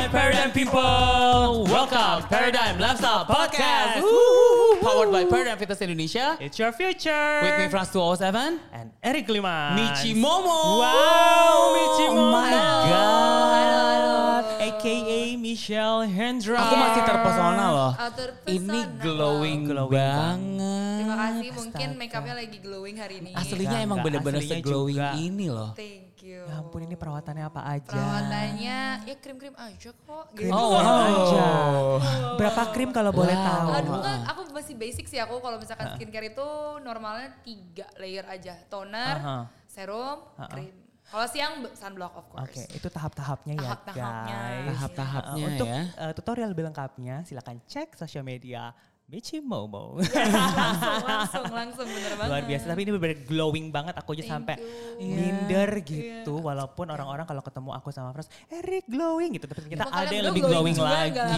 my Paradigm people. Welcome Paradigm Lifestyle Podcast. Woo! Powered by Paradigm Fitness Indonesia. It's your future. With me Frans 207. and Eric Lima. Michi Momo. Wow, Michi Oh Momo. my God. AKA Michelle Hendra. Aku masih terpesona loh. Ah, terpesona. Ini glowing, Glowing banget. Terima kasih, mungkin makeupnya lagi glowing hari ini. Aslinya Enggak, emang bener-bener se-glowing juga. ini loh. Thank you. Ya ampun ini perawatannya apa aja? Perawatannya ya krim-krim aja kok. Gitu. Oh, wow. aja. Berapa krim kalau boleh Wow. tahu? Aduh enggak, aku masih basic sih aku kalau misalkan skincare itu normalnya tiga layer aja. Toner, Aha. serum, krim. Kalau siang sunblock of course. Oke, itu tahap-tahapnya ya Tahap-tahapnya. guys. Tahap-tahapnya Uh, Untuk ya. uh, tutorial lebih lengkapnya silakan cek sosial media Michi Momo. langsung, langsung, langsung bener banget. Luar biasa, tapi ini benar glowing banget. Aku aja sampai you. minder gitu. Walaupun orang-orang kalau ketemu aku sama Fras, Eric glowing gitu. Tapi ternyata Kok kalian ada yang lebih glowing, juga, lagi. glowing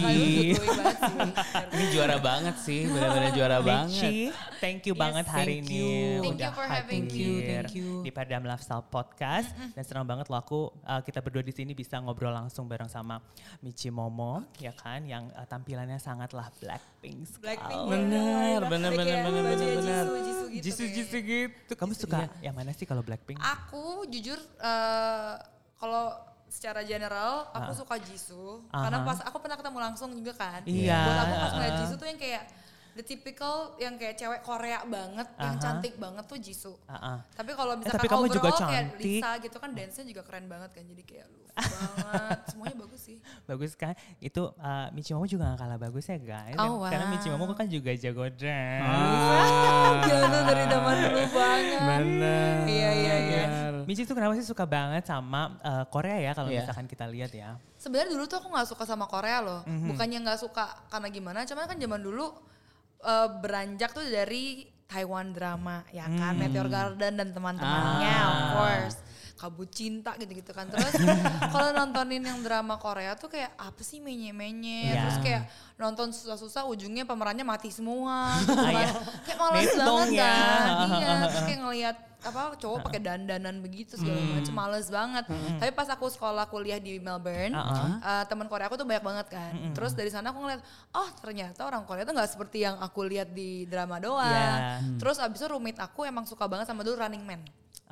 banget sih. Ini juara banget sih, bener-bener juara banget. Michi, thank you banget hari thank ini. you. Thank udah you for having hadir me. Thank you. Di Padam Lifestyle Podcast. Dan senang banget loh aku, uh, kita berdua di sini bisa ngobrol langsung bareng sama Michi Momo, ya kan, yang uh, tampilannya sangatlah Blackpink sekali. Blackpink Bener, ya. bener, bener, kayak bener, bajunya bener, bener. Jisoo, Jisoo gitu Jisu-jisu kayaknya. gitu. Kamu suka yang mana sih kalau Blackpink? Aku jujur eh, kalau secara general aku suka Jisoo karena Aha. pas aku pernah ketemu langsung juga kan. Iya. Buat aku pas ngeliat. Jisoo tuh yang kayak the typical yang kayak cewek Korea banget, yang Aha. cantik banget tuh Jisoo. Ah, ah. Tapi kalau misalkan tapi kamu juga kayak. Lisa gitu kan dance-nya juga keren banget kan. Jadi kayak lu banget. Semuanya bagus sih. Bagus kan? Itu uh, Michi Momo juga gak kalah bagus ya guys. Oh, Karena wow. Michi Momo kan juga jago dance. Ah. Gila tuh dari zaman dulu banget. Bener. Iya, iya, iya. Michi tuh kenapa sih suka banget sama uh, Korea ya kalau Iya. misalkan kita lihat ya. Sebenarnya dulu tuh aku nggak suka sama Korea loh. Mhm. Bukannya nggak suka karena gimana, cuman kan zaman dulu eh, beranjak tuh dari Taiwan drama ya kan, Hmm. Meteor Garden dan teman-temannya Ah. of course. Kabut cinta gitu-gitu kan. Terus kalau nontonin yang drama Korea tuh kayak apa sih menye-menye. Iya. Terus kayak nonton susah-susah ujungnya pemerannya mati semua. gitu Ah, kan. iya. Kayak males Metong banget ya. kan. Iya, terus kayak ngelihat apa cowok pakai dandanan begitu segala Hmm. macam males banget. Tapi pas aku sekolah kuliah di Melbourne, Uh-uh. uh, teman Korea aku tuh banyak banget kan. Terus dari sana aku ngeliat, oh ternyata orang Korea tuh nggak seperti yang aku lihat di drama doang. Yeah. Terus abis itu roommate aku emang suka banget sama dulu Running Man.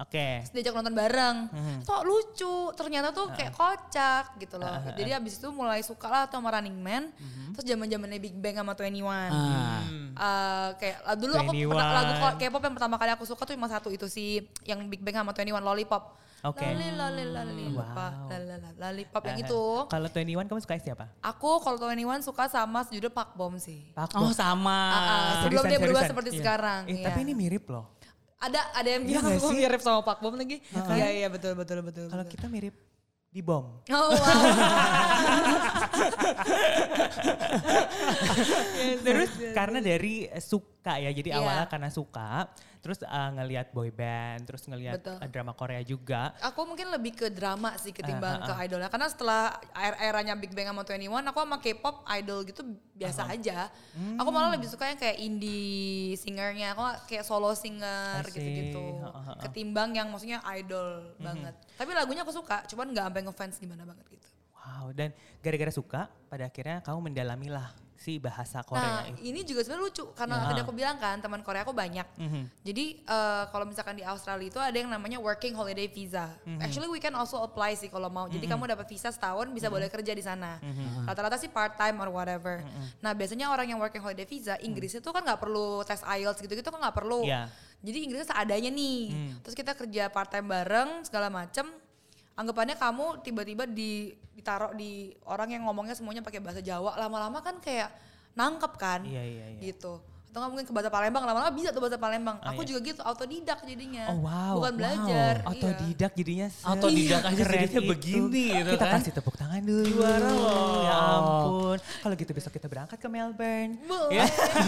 Oke. Terus diajak nonton bareng. Kok lucu, ternyata tuh kayak kocak gitu loh. Jadi abis itu mulai suka lah tuh sama Running Man. Terus zaman zamannya Big Bang sama 21. Ah. Eh, kayak uh, dulu aku 21. pernah lagu K-pop yang pertama kali aku suka tuh cuma satu itu si yang Big Bang sama 21 Lollipop. Oke. Lali lali lali lupa. Wow. Lalala, Lollipop yang Eh, itu. Kalau 21 kamu suka siapa? Aku kalau 21 suka sama judul Pak Bom sih. Pak Oh Bo. sama. Ah, ah, sebelum dia berubah seperti sekarang, Eh, iya. Tapi ini mirip loh. Ada ada yang Iya bilang aku mirip sama Pak Bom lagi. Iya iya betul betul betul. Kalau kita mirip di bom. Oh wow. Terus karena dari eh, suka ya, jadi Iya. awalnya karena suka, terus eh, ngelihat boy band, terus ngelihat eh, drama Korea juga. aku mungkin lebih ke drama sih ketimbang Ah, ke idolnya. Karena setelah era eranya Big Bang sama 21, aku sama K-pop idol gitu biasa aja. Aku Hmm. malah lebih suka yang kayak indie singernya, aku kayak solo singer gitu-gitu. Ha, ha, ha. Ketimbang yang maksudnya idol banget. Tapi lagunya aku suka, cuman nggak sampai ngefans gimana banget gitu. Wow, dan gara-gara suka, pada akhirnya kamu mendalamilah si bahasa Korea Nah, itu. ini juga sebenarnya lucu karena Ya. tadi aku bilang kan teman Korea aku banyak. Mhm. Jadi eh, kalau misalkan di Australia itu ada yang namanya working holiday visa. Mhm. Actually we can also apply sih kalau mau. Jadi kamu dapat visa setahun bisa boleh kerja di sana. Rata-rata sih part time or whatever. Nah biasanya orang yang working holiday visa Inggris itu kan nggak perlu tes IELTS gitu-gitu kan nggak perlu. Iya. Jadi Inggrisnya seadanya nih. Hmm. Terus kita kerja part time bareng segala macem. Anggapannya kamu tiba-tiba di ditaruh di orang yang ngomongnya semuanya pakai bahasa Jawa. Lama-lama kan kayak nangkep kan Iya, iya, iya. gitu atau nggak mungkin ke bahasa Palembang lama-lama bisa tuh bahasa Palembang Ah, aku iya. juga gitu autodidak jadinya Oh wow. bukan wow. belajar iya. Autodidak jadinya. se- Autodidak aja keren jadinya itu. begini gitu Kita kan. kasih tepuk tangan dulu. Juara loh. Ya ampun. Kalau gitu besok kita berangkat ke Melbourne. Ya.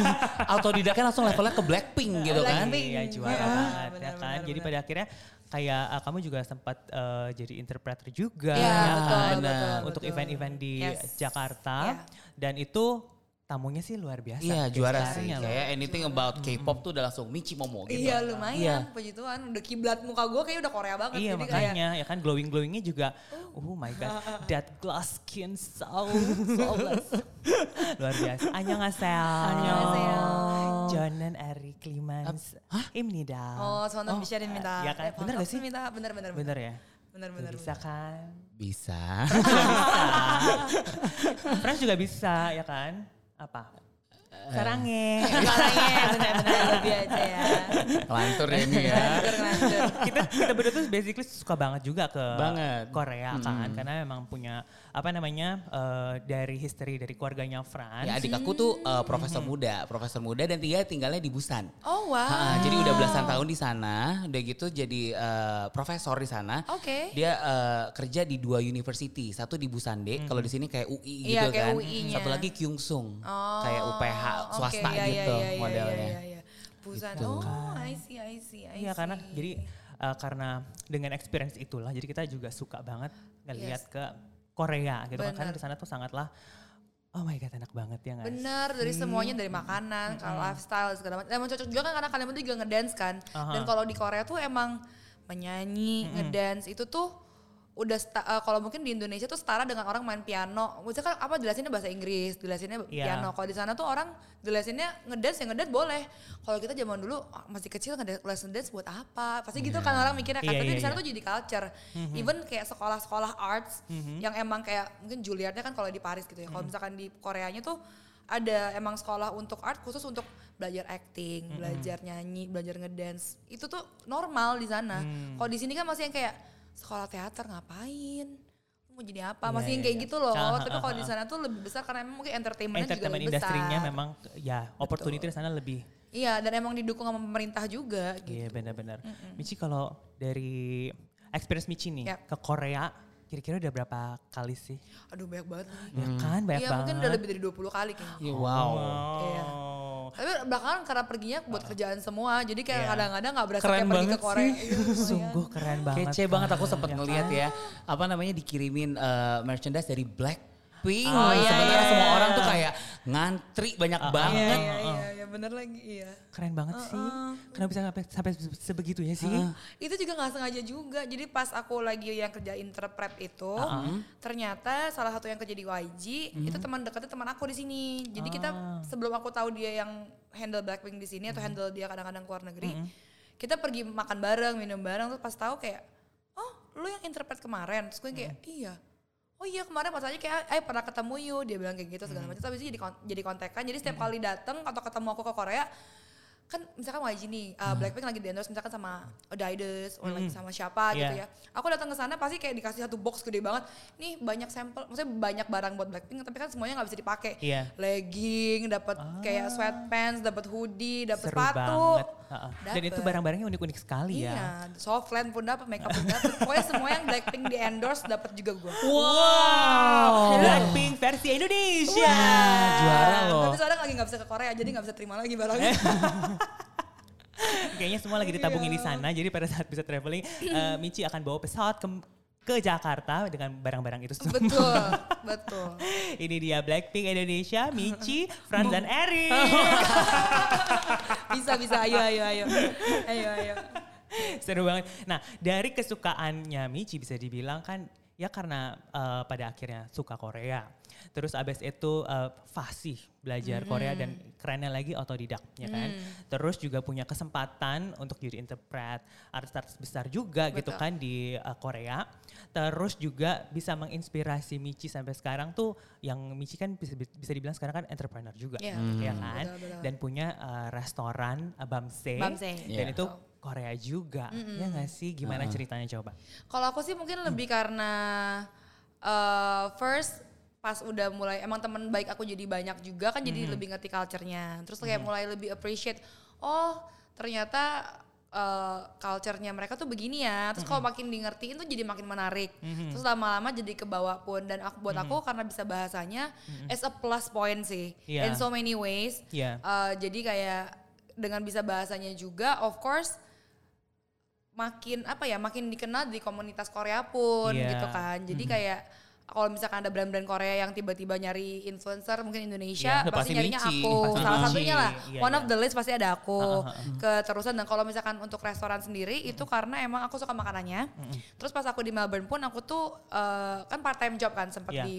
Autodidaknya langsung levelnya ke Blackpink gitu kan. Blackpink. Iya juara Iya, banget ya kan. Jadi pada akhirnya kayak uh, kamu juga sempat uh, jadi interpreter juga Iya, ya betul, kan? betul, untuk betul. event-event di Yes. Jakarta Iya. dan itu tamunya sih luar biasa. Iya juara sih. Ya, kayak anything about K-pop hmm. tuh udah langsung Michi Momo gitu. Iya lumayan. Iya. Puji Tuhan udah kiblat muka gue kayak udah Korea banget. Iya jadi makanya kayak, ya kan glowing glowingnya juga. Oh. oh, my god, that glass skin so flawless. luar biasa. Annyeonghaseyo. John Jonan Ari Klimans. Hah? Imnida. Oh, soalnya oh, bisa minta. Ya kan? Iya, bener gak sih? Minta, bener, bener, bener. Bener ya? Bener, bener. Bisa kan? Bisa. bisa. Friends juga bisa, ya kan? Apa sarangnya Orangnya benar-benar lebih aja ya. Kelantur ya ini ya. Kita kita berdua tuh basically suka banget juga ke Banget. Korea kan karena memang punya apa namanya eh, dari history dari keluarganya Frans Ya adik aku tuh uh, profesor muda, profesor muda dan dia tinggalnya di Busan. Oh wow. Ha, jadi udah belasan tahun di sana, udah gitu jadi uh, profesor di sana. Oke. Dia uh, kerja di dua university, satu di Busande, kalau di sini kayak UI Iya, gitu kayak kan. UI-nya. Satu lagi Kyungsung, Oh, kayak UPH swasta iya, iya, gitu iya, iya, modelnya. Iya, iya, iya. Busan. Gitu. Oh, I see, I see, I Iya karena see. jadi eh, karena dengan experience itulah jadi kita juga suka banget ngelihat Yes. ke Korea gitu kan karena Bener. di sana tuh sangatlah oh my god enak banget ya nggak Bener, dari semuanya dari makanan, ke lifestyle segala macam. Emang cocok juga kan karena kalian berdua juga ngedance kan. Aha. Dan kalau di Korea tuh emang menyanyi, ngedance itu tuh udah eh, kalau mungkin di Indonesia tuh setara dengan orang main piano. Maksudnya kan apa jelasinnya bahasa Inggris, jelasinnya Iya. piano. Kalau di sana tuh orang jelasinnya ngedance ya ngedance boleh. Kalau kita zaman dulu ah, masih kecil ngedance les ngedance buat apa? Pasti gitu kan orang mikirnya kan. Iya, Tapi iya, di sana iya. tuh jadi culture. Even kayak sekolah-sekolah arts yang emang kayak mungkin Juilliardnya kan kalau di Paris gitu ya. Kalau misalkan di Koreanya tuh ada emang sekolah untuk art khusus untuk belajar acting, belajar nyanyi, belajar ngedance. Itu tuh normal di sana. Mm. Kalau di sini kan masih yang kayak sekolah teater ngapain? Mau jadi apa? Iya, Masih yang iya, kayak iya. gitu loh. Ah, Tapi kalau di sana tuh lebih besar karena emang mungkin entertainmentnya juga entertainment lebih besar. industrinya memang ya opportunity di sana lebih Iya, dan emang didukung sama pemerintah juga gitu. iya benar-benar Michi kalau dari experience Michi nih Yap. ke Korea kira-kira udah berapa kali sih Aduh banyak banget nih. ya kan banyak Iya banget mungkin udah lebih dari 20 kali kayaknya. Iya, wow. Iya. Tapi belakangan karena perginya buat kerjaan semua. Jadi kayak Iya. kadang-kadang gak berasa Keren kayak pergi ke banget Korea. sih. Iya, sungguh keren banget Kece banget aku sempat ya ngeliat kan? ya apa namanya dikirimin uh, merchandise dari Blackpink. Oh, iya, Sementara iya, semua iya. orang tuh kayak ngantri banyak Iya, banget. iya, iya, iya, bener lagi, iya. keren banget sih. Kenapa bisa sampai sampai sebegitunya sih? Itu juga gak sengaja juga. Jadi pas aku lagi yang kerja interpret itu, ternyata salah satu yang kerja di YG itu teman dekatnya teman aku di sini. Jadi kita sebelum aku tahu dia yang handle Blackpink di sini atau handle dia kadang-kadang keluar negeri, kita pergi makan bareng, minum bareng terus pas tahu kayak, oh lu yang interpret kemarin, terus gue kayak iya. Oh iya kemarin pas aja kayak, eh pernah ketemu yuk, dia bilang kayak gitu segala macam. Tapi jadi kon- jadi kontekan. Jadi setiap kali datang atau ketemu aku ke Korea, kan misalkan YG nih, uh, Blackpink lagi di endorse misalkan sama Adidas, atau lagi sama siapa gitu Iya. ya. Aku datang ke sana pasti kayak dikasih satu box gede banget. Nih banyak sampel, maksudnya banyak barang buat Blackpink, tapi kan semuanya nggak bisa dipakai. Iya. Legging, dapat kayak sweatpants, dapat hoodie, dapat sepatu. dan itu barang-barangnya unik-unik sekali ya Iya, softland pun dapat, makeup pun dapat. Pokoknya semua yang Blackpink di endorse dapat juga gue. wow Blackpink versi Indonesia juara loh. Tapi sekarang lagi nggak bisa ke Korea, jadi nggak bisa terima lagi barangnya. Kayaknya semua lagi ditabungin Iya. di sana. Jadi pada saat bisa traveling, eh, Michi akan bawa pesawat ke ke Jakarta dengan barang-barang itu semua. betul, betul. Ini dia Blackpink Indonesia, Michi, Franz dan Eric. Bisa, bisa. Ayo, ayo, ayo. Ayo, ayo. Seru banget. Nah, dari kesukaannya Michi bisa dibilang kan ya karena eh, pada akhirnya suka Korea. Terus abis itu eh, fasih belajar Korea dan kerennya lagi otodidak ya kan. Terus juga punya kesempatan untuk jadi interpret artis-artis besar juga gitu Betul. kan di eh, Korea. Terus juga bisa menginspirasi Michi sampai sekarang tuh yang Michi kan bisa bisa dibilang sekarang kan entrepreneur juga Iya. ya kan. Betul, betul. Dan punya eh, restoran eh, Bamse. Bamse. Dan Iya. itu Korea juga. Ya gak sih? Gimana ceritanya coba? Kalau aku sih mungkin lebih karena uh, first pas udah mulai emang teman baik aku jadi banyak juga kan jadi lebih ngerti culture-nya. Terus kayak mulai lebih appreciate oh ternyata uh, culture-nya mereka tuh begini ya. Terus kalau makin di ngertiin tuh jadi makin menarik. Terus lama-lama jadi kebawa pun dan aku buat aku karena bisa bahasanya as a plus point sih. Iya. In so many ways. Iya. Uh, jadi kayak dengan bisa bahasanya juga of course makin apa ya makin dikenal di komunitas Korea pun Iya. gitu kan jadi kayak kalau misalkan ada brand-brand Korea yang tiba-tiba nyari influencer mungkin Indonesia Iya, pasti pasti nyarinya Michi. aku Pasti salah Michi. satunya lah Iya, one iya. of the list pasti ada aku Ah, ah, ah. keterusan dan kalau misalkan untuk restoran sendiri itu karena emang aku suka makanannya terus pas aku di Melbourne pun aku tuh eh, kan part time job kan sempat Iya. di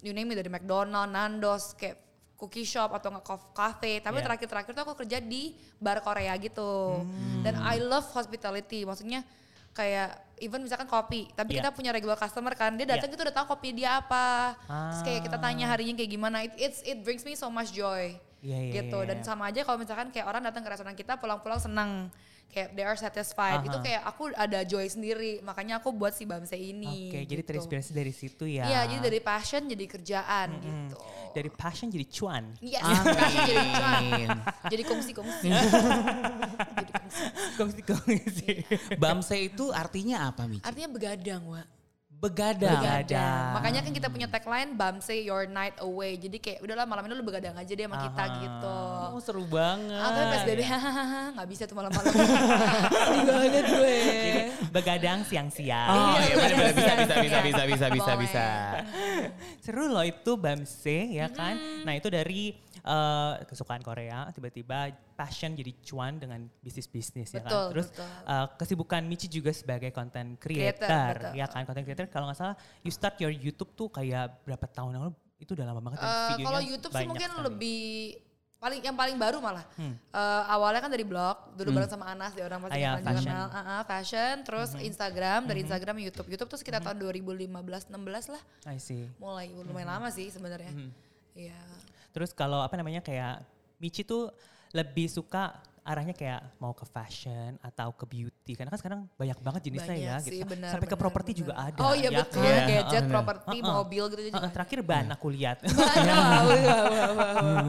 you name it dari McDonald, Nandos kayak cookie shop atau nggak cafe tapi Iya. terakhir-terakhir tuh aku kerja di bar Korea gitu dan I love hospitality maksudnya kayak even misalkan kopi tapi Iya. kita punya regular customer kan dia datang itu udah tahu kopi dia apa terus kayak kita tanya Ah. harinya kayak gimana it it's, it brings me so much joy Iya, iya, gitu iya, dan iya. sama aja kalau misalkan kayak orang datang ke restoran kita pulang-pulang senang kayak they are satisfied itu Aha. kayak aku ada joy sendiri makanya aku buat si Bamse ini Oke, jadi gitu. terinspirasi dari situ ya. Iya, jadi dari passion jadi kerjaan gitu. dari passion jadi cuan. Yes, Amin. passion jadi cuan. Jadi kongsi-kongsi. jadi kongsi. Kongsi-kongsi. Bamse itu artinya apa, Michi? Artinya begadang, Wak. Begadang. Begadang. Makanya kan kita punya tagline Bamse your night away. Jadi kayak udahlah malam ini lu begadang aja deh sama kita Aha. gitu. Oh, seru banget. Ah, tapi PSBB hahaha nggak bisa tuh malam-malam. Sedih banget gue. Jadi begadang siang-siang. Oh, Iya, iya benar bisa iya, bisa bisa iya. bisa bisa bisa bisa. Seru loh itu Bamse ya kan. Nah itu dari eh, kesukaan Korea tiba-tiba passion jadi cuan dengan bisnis-bisnis ya kan. Terus betul. eh, kesibukan Michi juga sebagai content creator, Creator, betul. ya kan. Content creator kalau nggak salah you start your YouTube tuh kayak berapa tahun yang lalu itu udah lama banget videonya kalau YouTube sih mungkin sekali. lebih paling yang paling baru malah. Hmm. Eh, awalnya kan dari blog, dulu bareng sama Anas di orang pasti Ah, ya, kenal juga fashion. Ah, ah, fashion, terus Instagram, dari Instagram YouTube. YouTube tuh sekitar tahun 2015 16 lah. I see. Mulai lumayan lama sih sebenarnya. Iya. Terus kalau apa namanya kayak Michi tuh lebih suka arahnya kayak mau ke fashion atau ke beauty karena kan sekarang banyak banget jenisnya Banyak ya sih, gitu. benar, Sampai ke benar, properti benar. juga ada. Oh iya ya betul, kan? gadget, properti, Uh-uh. mobil gitu juga. Uh, terakhir ban aku lihat. Wah.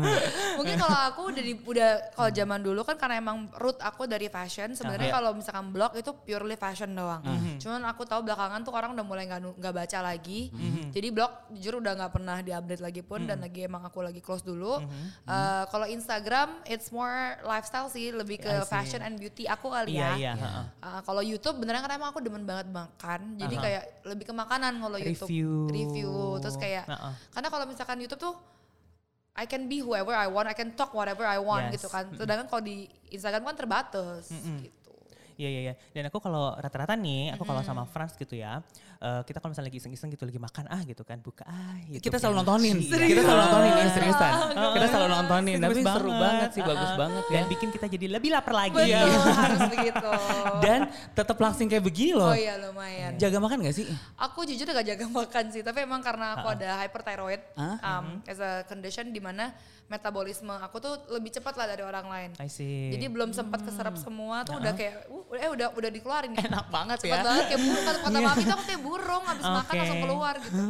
Mungkin kalau aku udah di, udah kalau zaman dulu kan karena emang root aku dari fashion. Sebenarnya Ah, iya. kalau misalkan blog itu purely fashion doang. Cuman aku tahu belakangan tuh orang udah mulai nggak nggak baca lagi. Jadi blog jujur udah nggak pernah diupdate lagi pun dan lagi emang aku lagi close dulu. Eh, kalau Instagram it's more lifestyle sih, lebih ke fashion and beauty aku kali Iya ya. iya. heeh. Uh, kalau YouTube beneran kan emang aku demen banget makan. Jadi Aha. kayak lebih ke makanan kalau YouTube. Review. Review. Terus kayak Heeh. karena kalau misalkan YouTube tuh I can be whoever I want, I can talk whatever I want Yes. gitu kan. Sedangkan kalau di Instagram kan terbatas gitu. Iya iya iya. Dan aku kalau rata-rata nih, aku kalau sama Frans gitu ya, eh, kita kalau misalnya lagi iseng-iseng gitu lagi makan ah gitu kan, buka ah gitu. Kita kan. selalu nontonin. Iya. Kita selalu nontonin ya seriusan. Kita selalu nontonin. Tapi seru banget sih, bagus Uh-uh. banget Dan ya. bikin kita jadi lebih lapar lagi. Betul, harus begitu. Dan tetap langsing kayak begini loh. oh iya lumayan. Jaga makan gak sih? Aku jujur gak jaga makan sih, tapi emang karena aku ada hyperthyroid Ah. um, as a condition di mana metabolisme aku tuh lebih cepat lah dari orang lain. I see. Jadi belum sempat keserap semua tuh udah kayak uh, eh udah udah dikeluarin nih. Enak banget Cepet ya. banget kayak burung kata kata mami tuh aku kayak burung habis makan Oke. langsung keluar gitu.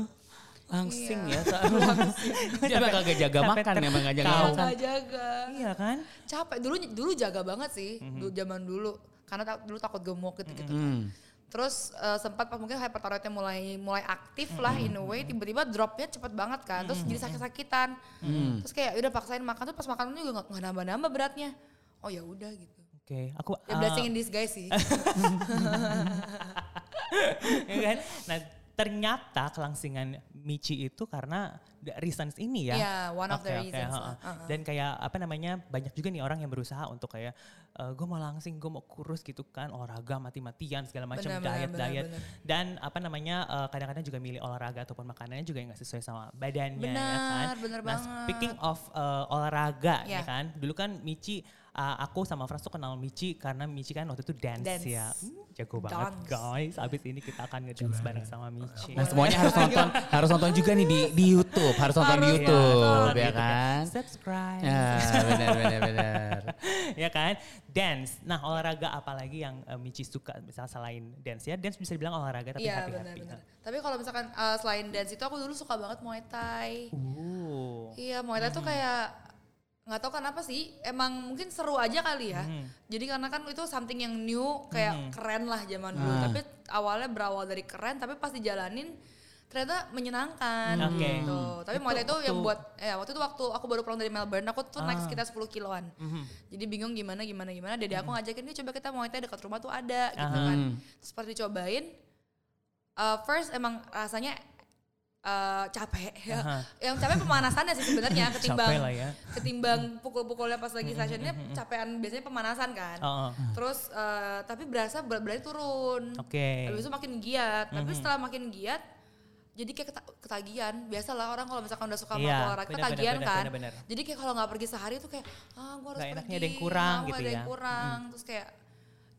Langsing Iya. ya. Dia emang kagak jaga sampai makan, ter- emang gak jaga Tahu. makan. Gak jaga. Iya kan? Capek dulu dulu jaga banget sih Mhm. dulu zaman dulu karena tak- dulu takut gemuk gitu gitu. Hmm. Terus eh, sempat pas mungkin hyperthyroidnya mulai mulai aktif lah in a way tiba-tiba dropnya cepet banget kan terus jadi sakit-sakitan. Terus kayak udah paksain makan tuh pas makan juga nggak nambah-nambah beratnya. Oh ya udah gitu. Oke, aku ya blessing in disguise sih. Ya kan? Nah, ternyata kelangsingan Michi itu karena the reasons ini ya. Iya, one of the Oke, oke, reasons heeh. lah. Uh-uh. Dan kayak apa namanya banyak juga nih orang yang berusaha untuk kayak gue mau langsing, gue mau kurus gitu kan, olahraga mati-matian segala macam benar, diet dan apa namanya eh, kadang-kadang juga milih olahraga ataupun makanannya juga yang nggak sesuai sama badannya ya kan. Benar, benar nah, banget. speaking of eh, olahraga ya Ya. kan, dulu kan Michi eh, aku sama Frans tuh kenal Michi karena Michi kan waktu itu dance, Dance. ya. Hmm, jago banget Dance. guys. Abis ini kita akan ngedance bareng sama Michi. Nah semuanya harus nonton, harus nonton juga nih di di YouTube, harus nonton di Harus YouTube, nonton ya gitu kan? Subscribe. Ya, benar benar benar. ya kan? Dance. Nah, olahraga apa lagi yang eh, Michi suka misal selain dance ya? Dance bisa dibilang olahraga tapi Iya happy benar happy. Tapi kalau misalkan uh, selain dance itu aku dulu suka banget Muay Thai. Uh. Iya Muay Thai tuh kayak nggak tahu kenapa sih emang mungkin seru aja kali ya. Mhm. Jadi karena kan itu something yang new kayak Mhm. keren lah zaman dulu. Ah. Tapi awalnya berawal dari keren tapi pas dijalanin ternyata menyenangkan Oke. gitu. Tapi Muay Thai itu Itu yang waktu- buat ya waktu itu waktu aku baru pulang dari Melbourne aku tuh naik Ah. sekitar 10 kiloan. Mhm. Jadi bingung gimana gimana gimana. Dede aku ngajakin nih coba kita Muay Thai dekat rumah tuh ada gitu kan. Hmm. Terus pas dicobain uh, first emang rasanya eh, capek ya. Aha. Yang capek pemanasannya sih sebenarnya ketimbang Capek lah ya. ketimbang pukul-pukulnya pas lagi sessionnya capean biasanya pemanasan kan. Oh, oh. Terus eh, tapi berasa berat badannya turun. Oke. Habis itu makin giat. Tapi setelah makin giat jadi kayak keta- ketagihan. Biasalah orang kalau misalkan udah suka sama Iya, olahraga bener, ketagihan bener, kan. bener, bener. Jadi kayak kalau nggak pergi sehari tuh kayak ah gue harus Nggak pergi. enaknya ada yang kurang gitu ada yang ya. kurang. Terus kayak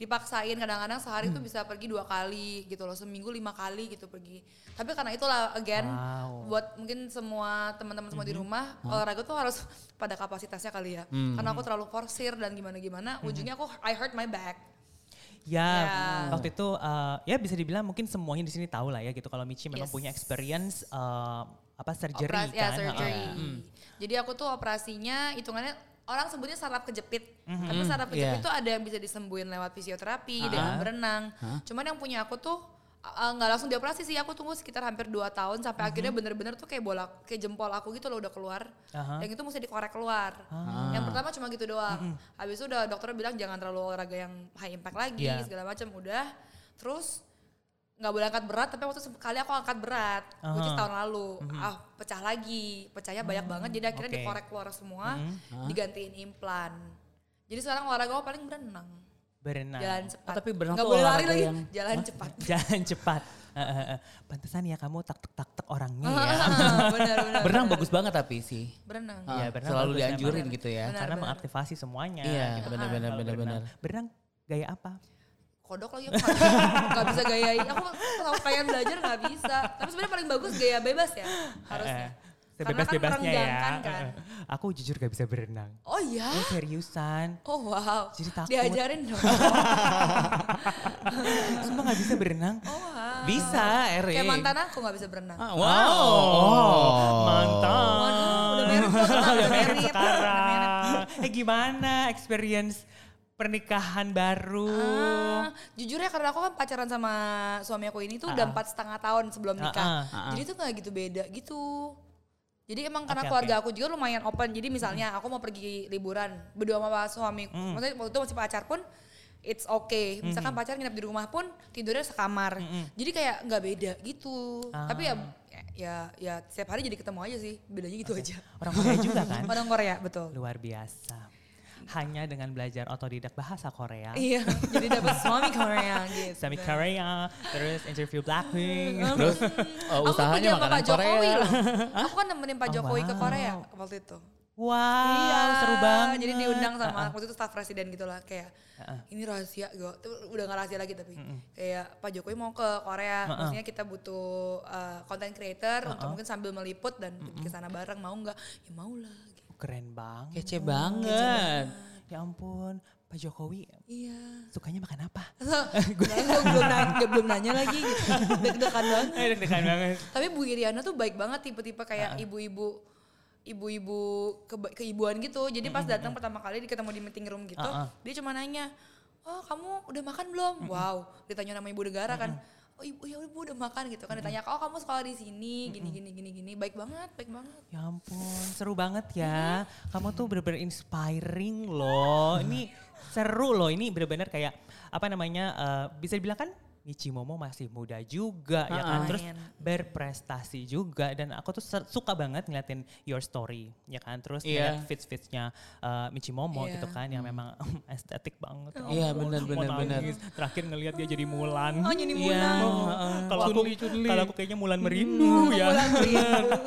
dipaksain kadang-kadang sehari tuh bisa pergi dua kali gitu loh seminggu lima kali gitu pergi tapi karena itulah again Wow. buat mungkin semua teman-teman semua di rumah olahraga tuh harus pada kapasitasnya kali ya karena aku terlalu forsir dan gimana-gimana ujungnya aku I hurt my back Ya, Ya. waktu itu uh, ya bisa dibilang mungkin semuanya di sini tahu lah ya gitu kalau Michi memang Yes. punya experience uh, apa surgery Operasi, kan. ya surgery. Ha-ha. Jadi aku tuh operasinya hitungannya orang sebutnya saraf kejepit. Mhm. Tapi saraf kejepit Iya. tuh ada yang bisa disembuhin lewat fisioterapi, Ah. dengan berenang. Cuman yang punya aku tuh uh, nggak langsung dioperasi sih. Aku tunggu sekitar hampir 2 tahun sampai akhirnya bener-bener tuh kayak bola kayak jempol aku gitu loh udah keluar. Ah. Yang itu mesti dikorek keluar. Yang pertama cuma gitu doang. Habis itu udah dokter bilang jangan terlalu olahraga yang high impact lagi Iya. segala macam udah. Terus nggak boleh angkat berat tapi waktu sekali aku angkat berat which is Aha. tahun lalu ah pecah lagi pecahnya banyak banget jadi akhirnya oke. dikorek keluar semua digantiin implan jadi sekarang olahraga aku paling berenang Berenang. jalan cepat Oh, tapi berenang nggak boleh lari lagi yang- jalan cepat Jalan cepat. Pantesan ya kamu tak tak tak tak orangnya ya. Benar benar Berenang benar. bagus banget tapi sih. berenang Iya, Ah, berenang selalu dianjurin emang. gitu ya. Benar, Karena benar. mengaktifasi semuanya. Iya, gitu. benar, Kalau benar, benar, berenang. benar. Berenang gaya apa? Kodok lagi aku nggak- nggak bisa gaya aku kalau pengen belajar nggak bisa tapi sebenarnya paling bagus gaya bebas ya harusnya Eh, Karena kan Sebebas-bebasnya ya. kan. Eh, eh. Aku jujur gak bisa berenang. oh iya Eh, seriusan. oh wow Jadi takut. diajarin dong Sumpah gak bisa berenang. oh wow Bisa, Erin. kayak mantan aku nggak bisa berenang Ah, Oh, wow. mantap. Waduh, udah kok, Udah married, sekarang. Eh gimana experience pernikahan baru? Ah, jujur ya karena aku kan pacaran sama suami aku ini tuh udah empat setengah tahun sebelum nikah. Ah, ah, ah. Jadi tuh nggak gitu beda gitu. Jadi emang karena Oke, keluarga oke. aku juga lumayan open. Jadi misalnya aku mau pergi liburan berdua sama suami, maksudnya waktu itu masih pacar pun it's okay. Misalkan pacar nginep di rumah pun tidurnya sekamar. Jadi kayak nggak beda gitu. Tapi ya ya ya setiap hari jadi ketemu aja sih. Bedanya gitu aja. Orang Korea juga kan? Orang Korea betul. Luar biasa. Hanya dengan belajar otodidak bahasa Korea. Iya, jadi dapat suami Korea gitu. Suami Korea, terus interview Blackpink. Terus uh, Aku pergi usahanya makanan Pak Jokowi Korea. loh. Aku kan nemenin Pak Oh, Jokowi ke wow. Korea waktu itu. Wow, seru banget. Jadi diundang sama Ah, ah. waktu itu staf presiden gitu lah kayak Ah, ah. ini rahasia gue udah gak rahasia lagi tapi kayak Pak Jokowi mau ke Korea Ah, ah. maksudnya kita butuh uh, content creator Ah, untuk ah. mungkin sambil meliput dan ke sana bareng mau nggak ya mau lah gitu. Keren banget. Kece banget. Ya ampun, Pak Jokowi iya sukanya makan apa? Nggak, belum nanya belum nanya lagi deg-degan banget Eh, deg-degan banget. Tapi Bu Iriana tuh baik banget tipe-tipe kayak ibu-ibu ibu-ibu ke keibuan gitu. Jadi pas datang pertama kali ketemu di meeting room gitu, dia cuma nanya, "Oh, kamu udah makan belum?" Wow, ditanya nama ibu negara kan. Oh, ibu ya ibu udah makan gitu kan ditanya, "Oh, kamu sekolah di sini, gini gini gini gini." Baik banget, baik banget. Ya ampun, seru banget ya. Kamu tuh bener-bener inspiring loh. Ini seru loh. Ini bener-bener kayak apa namanya? eh, bisa dibilang kan Michi Momo masih muda juga ya kan. Terus berprestasi juga dan aku tuh suka banget ngeliatin your story ya kan. Terus Iya. ngeliat fits-fitsnya eh, Michi Momo Iya. gitu kan yang memang estetik banget. Ya Iya, mau bener, bener. nangis. Terakhir ngeliat dia jadi Mulan. Oh, jadi Iya. Mulan. heeh. Kalau aku Cunli, cunli. kalau aku kayaknya Mulan Merindu ya. Mulan Merindu.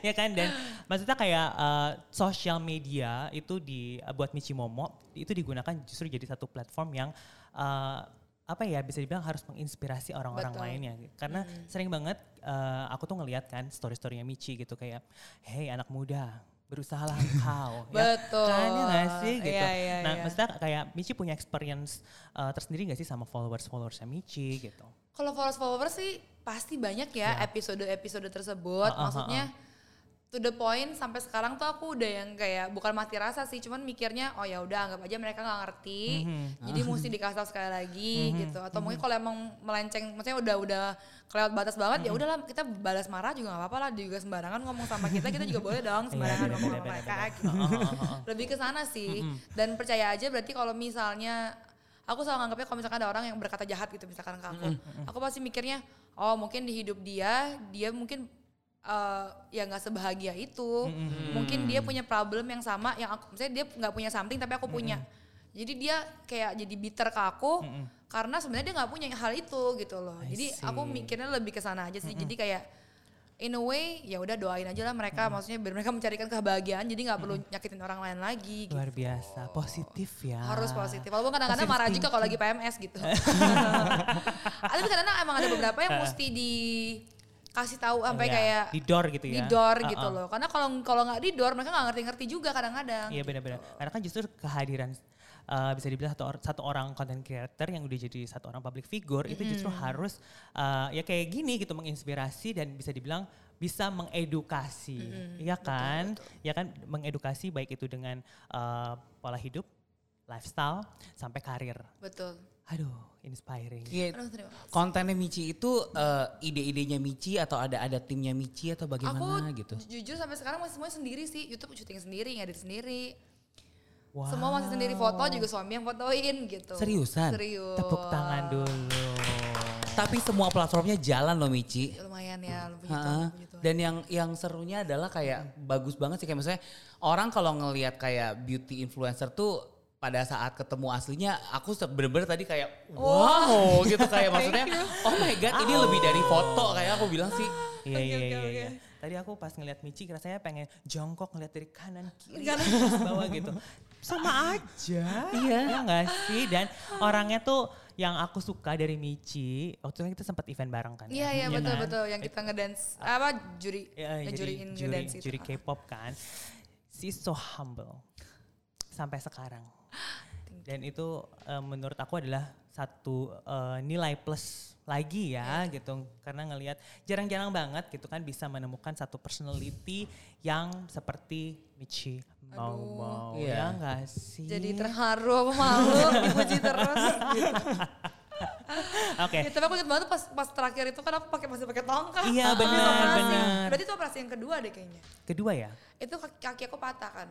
ya kan dan maksudnya kayak uh, social media itu di uh, buat Michi Momo itu digunakan justru jadi satu platform yang uh, apa ya bisa dibilang harus menginspirasi orang-orang lainnya karena sering banget uh, aku tuh ngeliat kan story-storynya Michi gitu kayak hey anak muda berusahalah engkau. Ya Betul. kan ya sih gitu. Iya, iya, nah iya. maksudnya kayak Michi punya experience uh, tersendiri gak sih sama followers followersnya Michi gitu? Kalau followers-followers sih pasti banyak ya episode-episode tersebut. Ah, ah, ah, Maksudnya to the point sampai sekarang tuh aku udah yang kayak bukan mati rasa sih, cuman mikirnya oh ya udah anggap aja mereka nggak ngerti. Mhm. Jadi mesti dikasih tahu sekali lagi gitu. Atau mungkin kalau emang melenceng maksudnya udah udah kelewat batas banget ya Mhm. udahlah kita balas marah juga nggak apa-apa lah juga sembarangan ngomong sama kita kita juga boleh dong sembarangan Iya, ngomong sama bener, mereka gitu. Lebih ke sana sih. Dan percaya aja berarti kalau misalnya aku selalu nganggapnya kalau misalkan ada orang yang berkata jahat gitu misalkan ke aku, aku pasti mikirnya, oh mungkin di hidup dia, dia mungkin eh, ya nggak sebahagia itu, mungkin dia punya problem yang sama, yang aku, misalnya dia nggak punya something tapi aku punya, jadi dia kayak jadi bitter ke aku, karena sebenarnya dia nggak punya hal itu gitu loh, I jadi aku see. mikirnya lebih ke sana aja sih, jadi kayak in a way ya udah doain aja lah mereka. Maksudnya biar mereka mencarikan kebahagiaan jadi nggak perlu nyakitin orang lain lagi gitu. Luar biasa, positif ya. harus positif. Walaupun kadang-kadang marah juga kalau lagi PMS gitu. Tapi kadang-kadang emang ada beberapa yang mesti dikasih tahu sampai Iya, kayak di door gitu ya. di door Uh-uh. gitu loh karena kalau kalau nggak di door mereka nggak ngerti-ngerti juga kadang-kadang Iya benar-benar. Karena kan justru kehadiran eh, bisa dibilang satu, or- satu orang content creator yang udah jadi satu orang public figure itu justru harus eh, ya kayak gini gitu menginspirasi dan bisa dibilang bisa mengedukasi, ya kan? Ya kan mengedukasi baik itu dengan eh, pola hidup, lifestyle sampai karir. betul Aduh, inspiring. Iya, kontennya Michi itu eh, ide-idenya Michi atau ada ada timnya Michi atau bagaimana aku gitu? ju- jujur sampai sekarang masih semuanya sendiri sih YouTube syuting sendiri ngedit sendiri Wow. semua masih sendiri foto juga suami yang fotoin gitu Seriusan? serius Tepuk tangan dulu. Tapi semua platformnya jalan loh Michi. lumayan ya puji. Tuhan, puji Tuhan. Dan yang yang serunya adalah kayak bagus banget sih kayak misalnya orang kalau ngelihat kayak beauty influencer tuh pada saat ketemu aslinya aku bener-bener tadi kayak wow gitu kayak maksudnya oh my god ini lebih dari foto kayak aku bilang sih Iya Oke, iya iya. oke. iya. Tadi aku pas ngeliat Michi rasanya pengen jongkok ngeliat dari kanan kiri Kanan. bawah gitu. Sama aja. Iya. Ya nggak sih? Dan orangnya tuh yang aku suka dari Michi, waktu itu kita sempat event bareng kan. Iya iya Ya betul kan? betul yang kita ngedance apa juri Ya, ngejuriin juri, ngedance itu. juri K-pop kan. She's so humble. Sampai sekarang. Dan itu eh, menurut aku adalah satu eh, nilai plus lagi ya gitu karena ngelihat jarang-jarang banget gitu kan bisa menemukan satu personality yang seperti Michi mau mau Iya. ya enggak sih Jadi terharu aku malu dipuji terus gitu. oke Ya, tapi aku lihat banget pas pas terakhir itu kan aku pakai masih pakai tongkat. Iya, benar, benar. Berarti itu operasi yang kedua deh kayaknya. kedua ya Itu kaki, kaki aku patah kan.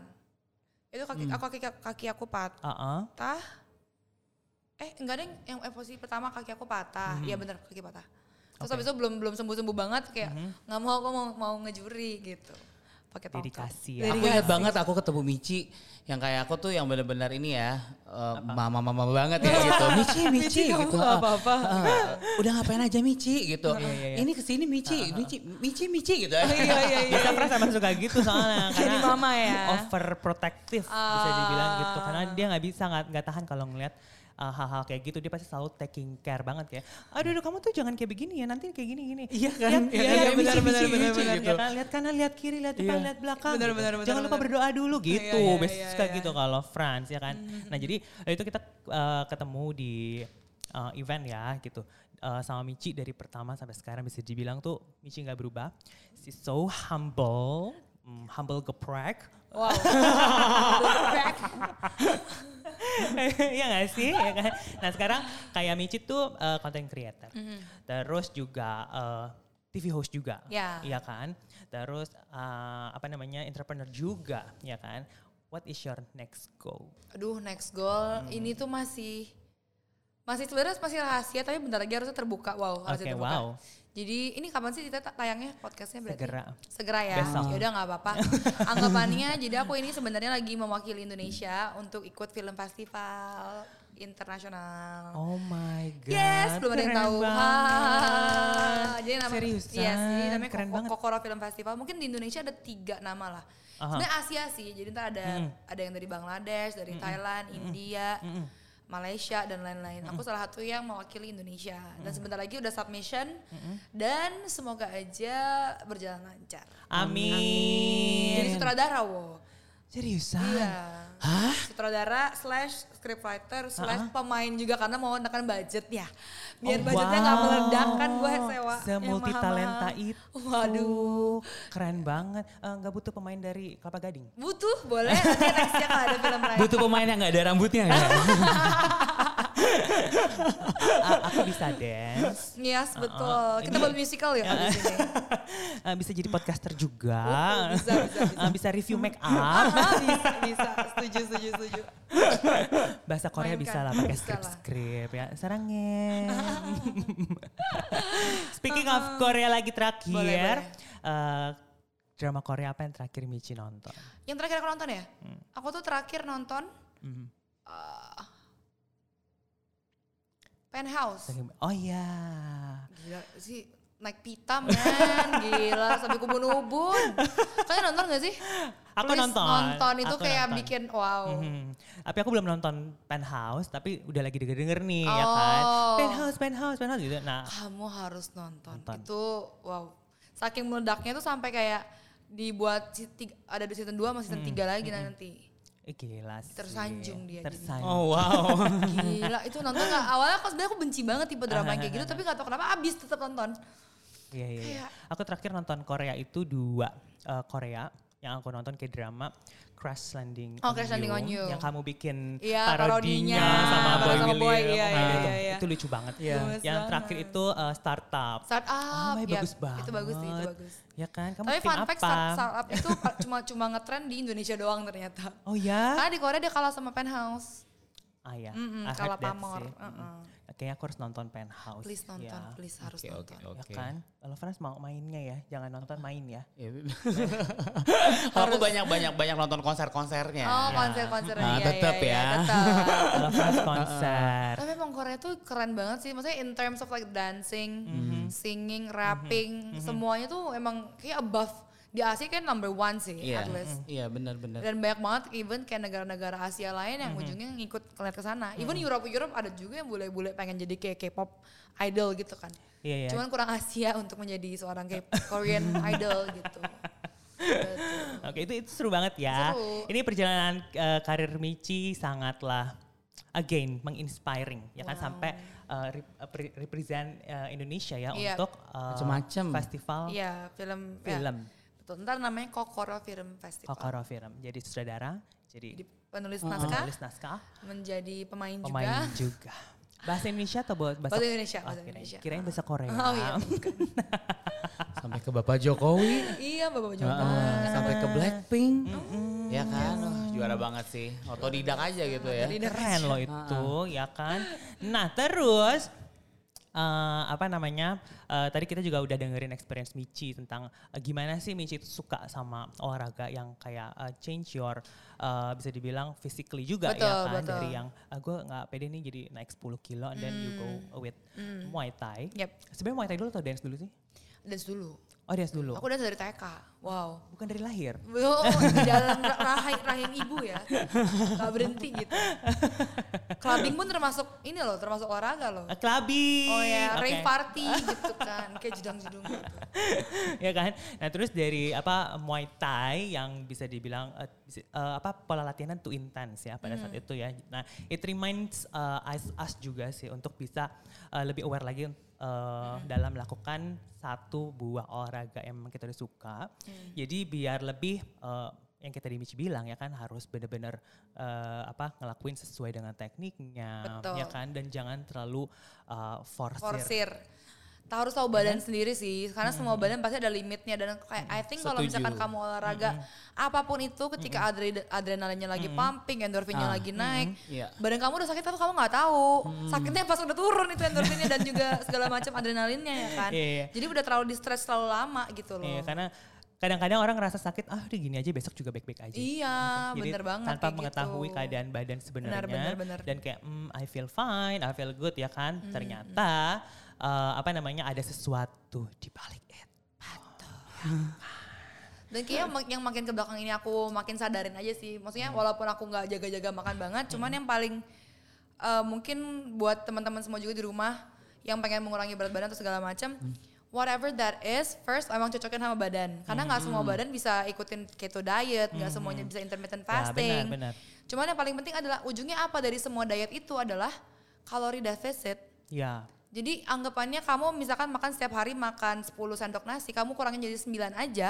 Itu kaki Hmm. aku kaki, kaki aku patah. uh Eh enggak deh yang eh, posisi pertama kaki aku patah. Hmm. Iya benar kaki patah. Terus habis itu belum belum sembuh-sembuh banget kayak nggak mau aku mau mau ngejuri gitu. Pakai tongkat. dedikasi ya aku ingat banget aku ketemu Michi yang kayak aku tuh yang benar-benar ini ya eh, mama-mama banget ya gitu Michi Michi kamu gitu nggak ah, apa-apa. ah, udah ngapain aja Michi gitu Iya, iya, iya. ini ke sini Michi Michi Michi Michi gitu Iya iya iya. Bisa pernah sama suka gitu soalnya Jadi karena mama ya. overprotective bisa dibilang gitu karena Ah. dia nggak bisa nggak nggak tahan kalau ngeliat uh, hal-hal kayak gitu dia pasti selalu taking care banget kayak aduh aduh, kamu tuh jangan kayak begini ya nanti kayak gini gini Iya kan? Iya kan? lihat Benar, benar, benar, benar, gitu. gitu. ya kan lihat kanan lihat kiri lihat depan Iya. lihat belakang Benar, gitu. benar, benar, jangan lupa benar. berdoa dulu gitu iya, biasanya iya, suka iya. gitu kalau France ya kan nah jadi itu kita uh, ketemu di uh, event ya gitu Uh, sama Michi dari pertama sampai sekarang bisa dibilang tuh Michi nggak berubah she's so humble mm, humble geprek Wow. Iya gak sih? Ya kan? Nah sekarang kayak Michi tuh uh, content creator. Terus juga uh, TV host juga. Ya. Iya kan? Terus uh, apa namanya entrepreneur juga. Ya kan? What is your next goal? Aduh next goal ini tuh masih masih sebenarnya masih rahasia tapi bentar lagi harusnya terbuka. Wow harusnya Oke, terbuka. wow. Jadi ini kapan sih kita ta- tayangnya podcastnya berarti? Segera. Segera ya. Besok. Ya udah nggak apa-apa. Anggapannya jadi aku ini sebenarnya lagi mewakili Indonesia untuk ikut film festival internasional. Oh my god. Yes, belum ada yang tahu. Ha, Jadi nama Seriusan? Iya sih, namanya Keren Koko- banget. Kokoro Film Festival. Mungkin di Indonesia ada tiga nama lah. Aha. Sebenarnya Asia sih. Jadi ntar ada ada yang dari Bangladesh, dari Thailand, India, Malaysia dan lain-lain. Aku salah satu yang mewakili Indonesia. Dan sebentar lagi udah submission dan semoga aja berjalan lancar. Amin. Jadi sutradara, wo. Seriusan? Iya. Sutradara slash scriptwriter slash pemain juga karena mau menekan budget ya. Biar Oh, budgetnya nggak wow. meledak kan gue sewa. yang Semulti talenta mahal-mahal. itu. Waduh. Keren banget. Eh, Nggak butuh pemain dari Kelapa Gading. Butuh boleh nanti nextnya kalau ada film lain. butuh pemain yang nggak ada rambutnya nggak? Aku bisa dance. Yes, betul. Uh-uh. Kita Ini- buat musical ya di sini. Uh, bisa jadi podcaster juga. Oh, bisa, bisa, bisa. Uh, bisa review make up. Ah, bisa, bisa. Setuju, setuju, setuju. Bahasa Korea Mainkan. bisa lah pakai lah. skrip-skrip ya. Sarangnya. Speaking of Korea lagi terakhir. Boleh, boleh. eh, drama Korea apa yang terakhir Michi nonton? Yang terakhir aku nonton ya? Hmm. Aku tuh terakhir nonton Mhm. uh, Penthouse. Oh iya. Gila sih naik pita men, gila sampai kubun-ubun. Kalian nonton gak sih? Aku Please nonton. Nonton itu Aku kayak nonton. bikin wow. Mhm. Tapi aku belum nonton Penthouse, tapi udah lagi denger-denger nih ya Oh. kan. Penthouse, Penthouse, Penthouse gitu. Nah, Kamu harus nonton. Nonton. Itu wow. Saking meledaknya tuh sampai kayak dibuat ada di season 2 sama season 3 lagi nanti. Eh, gila sih. Tersanjung dia. Tersanjung. Oh wow. Gila itu nonton gak? Awalnya aku sebenarnya aku benci banget tipe drama yang kayak gitu tapi gak tau kenapa abis tetap nonton. Iya, iya, iya. Aku terakhir nonton Korea itu dua eh, Korea yang aku nonton kayak drama Crash Landing Oh, Crash Landing on You. yang kamu bikin Iya, parodinya, parodinya sama Boy sama William. Boy, iya, my iya, itu, iya, iya. itu lucu banget. Iya. Gemes Yang banget. terakhir itu eh, Startup. Start up. Oh, ya, bagus banget. Itu bagus sih, itu bagus. Ya kan, kamu Tapi fun apa? fact start, startup itu cuma cuma ngetren di Indonesia doang ternyata. Oh ya? Karena di Korea dia kalah sama Penthouse. Ah ya, I heard kalah that pamor. sih. Uh-uh. Kayaknya aku harus nonton Penthouse. Please nonton, Ya. please harus oke nonton. oke. Ya kan, kalau Frans mau mainnya ya, jangan nonton main ya. Ya, Kalau aku banyak banyak banyak nonton konser-konsernya. Oh, Ya. konser-konser Nah, iya, tetep iya, iya, ya. tetep. Kalau Frans konser. Tapi emang Korea tuh keren banget sih. Maksudnya in terms of like dancing, singing, rapping, semuanya tuh emang kayak above. Di Asia kan number one sih, Iya. at least. Iya benar-benar. Dan banyak banget even kayak negara-negara Asia lain yang ujungnya ngikut ngeliat ke sana. Even Europe Europe ada juga yang bule-bule pengen jadi kayak K-pop idol gitu kan. Iya, iya. Cuman kurang Asia untuk menjadi seorang K Korean idol gitu. Betul. Oke, itu itu seru banget ya. Seru. Ini perjalanan eh, karir Michi sangatlah again menginspiring ya kan Wow. sampai rep- pre- represent eh, Indonesia ya Iya. untuk eh, Macem-macem. festival Iya, film ya. film Betul, ntar namanya Kokoro Film Festival. Kokoro Film. Jadi sutradara, jadi Jadi penulis naskah, penulis naskah, menjadi pemain, pemain juga. juga. Bahasa Indonesia atau bahasa, Bahasa Indonesia, Oh, bahasa kirain- Indonesia. Kirain bahasa Korea. Oh iya, bukan. Sampai ke Bapak Jokowi. iya Bapak Joko. Heeh, sampai ke Blackpink. Ya kan, Wah, juara banget sih. Otodidak aja gitu ya. Keren loh itu, ya kan. Nah terus eh, apa namanya? eh, tadi kita juga udah dengerin experience Michi tentang eh, gimana sih Michi itu suka sama olahraga yang kayak eh, change your eh, bisa dibilang physically juga Betul, ya kan betul. dari yang gue nggak pede nih jadi naik 10 kilo and then you go with Muay Thai. Yep, Sebenarnya Muay Thai dulu atau dance dulu sih? dance dulu. Oh dance dulu. Aku dari TK. Wow. Bukan dari lahir. Oh, di dalam ra- rahim, rahim ibu ya. Gak berhenti gitu. Clubbing pun termasuk ini loh, termasuk olahraga loh. Uh, clubbing. Oh ya, Oke. rave party gitu kan. Kayak jedang-jedung gitu. ya kan. Nah terus dari apa Muay Thai yang bisa dibilang eh, bisa- eh, apa pola latihan too intense ya pada Hmm. saat itu ya. Nah it reminds eh, us, us juga sih untuk bisa eh, lebih aware lagi eh, Hmm. dalam melakukan satu buah olahraga yang memang kita udah suka. Hmm. Jadi biar lebih eh, yang kita di Michi bilang ya kan harus benar-benar eh, apa ngelakuin sesuai dengan tekniknya Betul. ya kan dan jangan terlalu eh, forsir. Forsir. Tak harus tahu badan sendiri sih, karena semua badan pasti ada limitnya dan kayak I think kalau misalkan kamu olahraga apa pun itu ketika adre- adrenalinnya lagi pumping, endorfinnya Ah. lagi naik, Iya. badan kamu udah sakit tapi kamu nggak tahu. Sakitnya pas udah turun itu endorfinnya dan juga segala macam adrenalinnya ya kan. Iya, iya. Jadi udah terlalu di stress terlalu lama gitu loh. Iya, karena kadang-kadang orang ngerasa sakit, ah udah gini aja besok juga baik-baik aja. Iya, Jadi bener banget tanpa kayak mengetahui gitu. keadaan badan sebenarnya dan kayak hmm, I feel fine, I feel good ya kan. Hmm, Ternyata eh, apa namanya ada sesuatu di balik itu. Dan kayaknya yang makin ke belakang ini aku makin sadarin aja sih. Maksudnya walaupun aku nggak jaga-jaga makan banget, cuman yang paling eh, mungkin buat teman-teman semua juga di rumah yang pengen mengurangi berat badan atau segala macam, whatever that is, first emang cocokin sama badan. Karena nggak semua badan bisa ikutin keto diet, nggak semuanya bisa intermittent Ya, fasting. benar, benar. Cuman yang paling penting adalah ujungnya apa dari semua diet itu adalah kalori deficit. Ya, Jadi anggapannya kamu misalkan makan setiap hari makan 10 sendok nasi, kamu kurangin jadi 9 aja.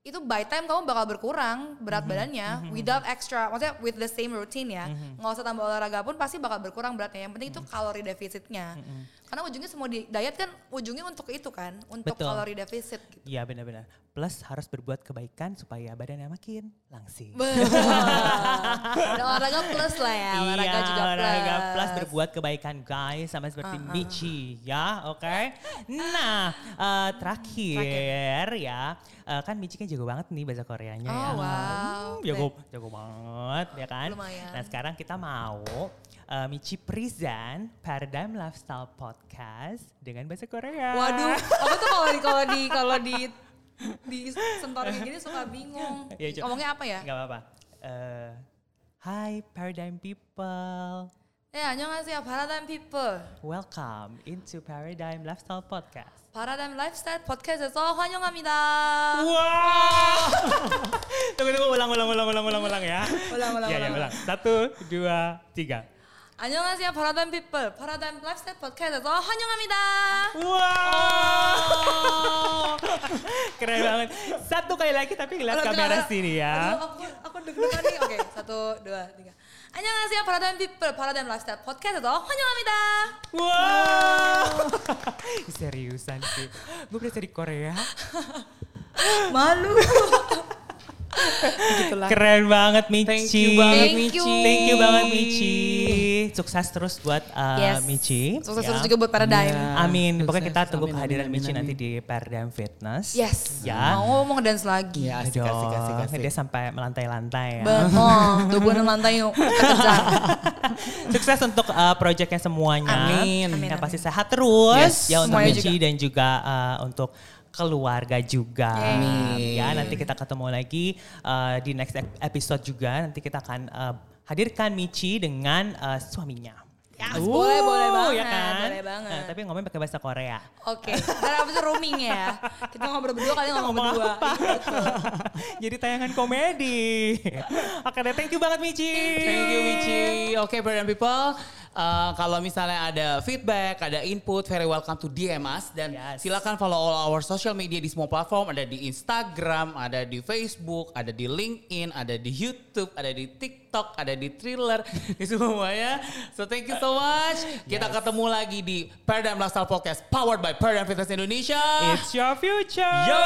itu by time kamu bakal berkurang berat badannya without extra maksudnya with the same routine ya nggak usah tambah olahraga pun pasti bakal berkurang beratnya yang penting itu kalori defisitnya karena ujungnya semua di diet kan ujungnya untuk itu kan untuk Betul. kalori defisit gitu. Iya benar-benar. Plus harus berbuat kebaikan supaya badannya makin langsing. Ada olahraga plus lah ya olahraga iya, juga plus olahraga plus berbuat kebaikan guys sama seperti Uh-uh. Michi ya, oke. Nah, eh, terakhir, ya, eh, kan Michi kan jago banget nih bahasa Koreanya ya. Oh, wow. Hmm, jago, jago banget ya kan. Lumayan. Nah sekarang kita mau eh, Michi present Paradigm Lifestyle Podcast dengan bahasa Korea. Waduh, aku tuh kalau di kalau di kalau di di sentor kayak gini suka bingung. Iya, Cok. Ngomongnya apa ya? Gak apa-apa. Eh, Hi Paradigm People. Ya, 안녕하세요. Paradigm People. Welcome into Paradigm Lifestyle Podcast. Paradigm Lifestyle Podcast에서 환영합니다. Wow. tunggu tunggu ulang ulang ulang ulang ulang ulang ya. Ulang, ulang, ya, ya, ulang. ulang. Satu, dua, tiga. 안녕하세요. Paradigm People. Paradigm Lifestyle Podcast에서 환영합니다. Wow. Keren banget. Satu kali lagi tapi lihat Aduh, kamera gimana? sini ya. Aduh, aku aku deg-degan nih. Oke, satu, dua, tiga. 안녕하세요. Paradigm People. Paradigm Lifestyle Podcast에서 환영합니다. Wow. Seriusan sih. Gue berasa di Korea. Malu. Keren banget Michi. Thank you banget Thank Michi. you. Thank you banget Michi. Sukses terus buat uh, Yes. Michi. Sukses ya. terus juga buat Paradigm. Iya. Amin. Pokoknya kita Sukses. tunggu Amin, kehadiran amin, Michi amin, nanti di Paradigm Fitness. Yes. Ya. Mau mau ngedance lagi. Ya, asik, asik, asik, asik. Dia sampai melantai-lantai ya. Betul. Tubuh enam lantai yuk. Sukses untuk uh, proyeknya semuanya. Amin. Amin, Yang pasti sehat terus Yes, ya untuk semuanya Michi dan juga uh, untuk keluarga juga. Amin. Ya, nanti kita ketemu lagi uh, di next ep- episode juga. Nanti kita akan uh, hadirkan Michi dengan uh, suaminya. Yes, boleh, boleh banget, ya kan? boleh banget. Nah, tapi ngomongin pakai bahasa Korea. Oke, ntar abis itu roaming ya. Kita ngobrol berdua, kalian ngomong ngomong berdua. apa? Jadi tayangan komedi. Oke deh, thank you banget Michi. Thank you Michi. Oke, Brand People. Uh, kalau misalnya ada feedback, ada input, very welcome to DM us dan Yes. silakan follow all our social media di semua platform. Ada di Instagram, ada di Facebook, ada di LinkedIn, ada di YouTube, ada di TikTok, ada di Thriller, di semuanya. So thank you so much. Kita ketemu lagi di Paradigm Lifestyle Podcast powered by Paradigm Fitness Indonesia. It's your future. Yo!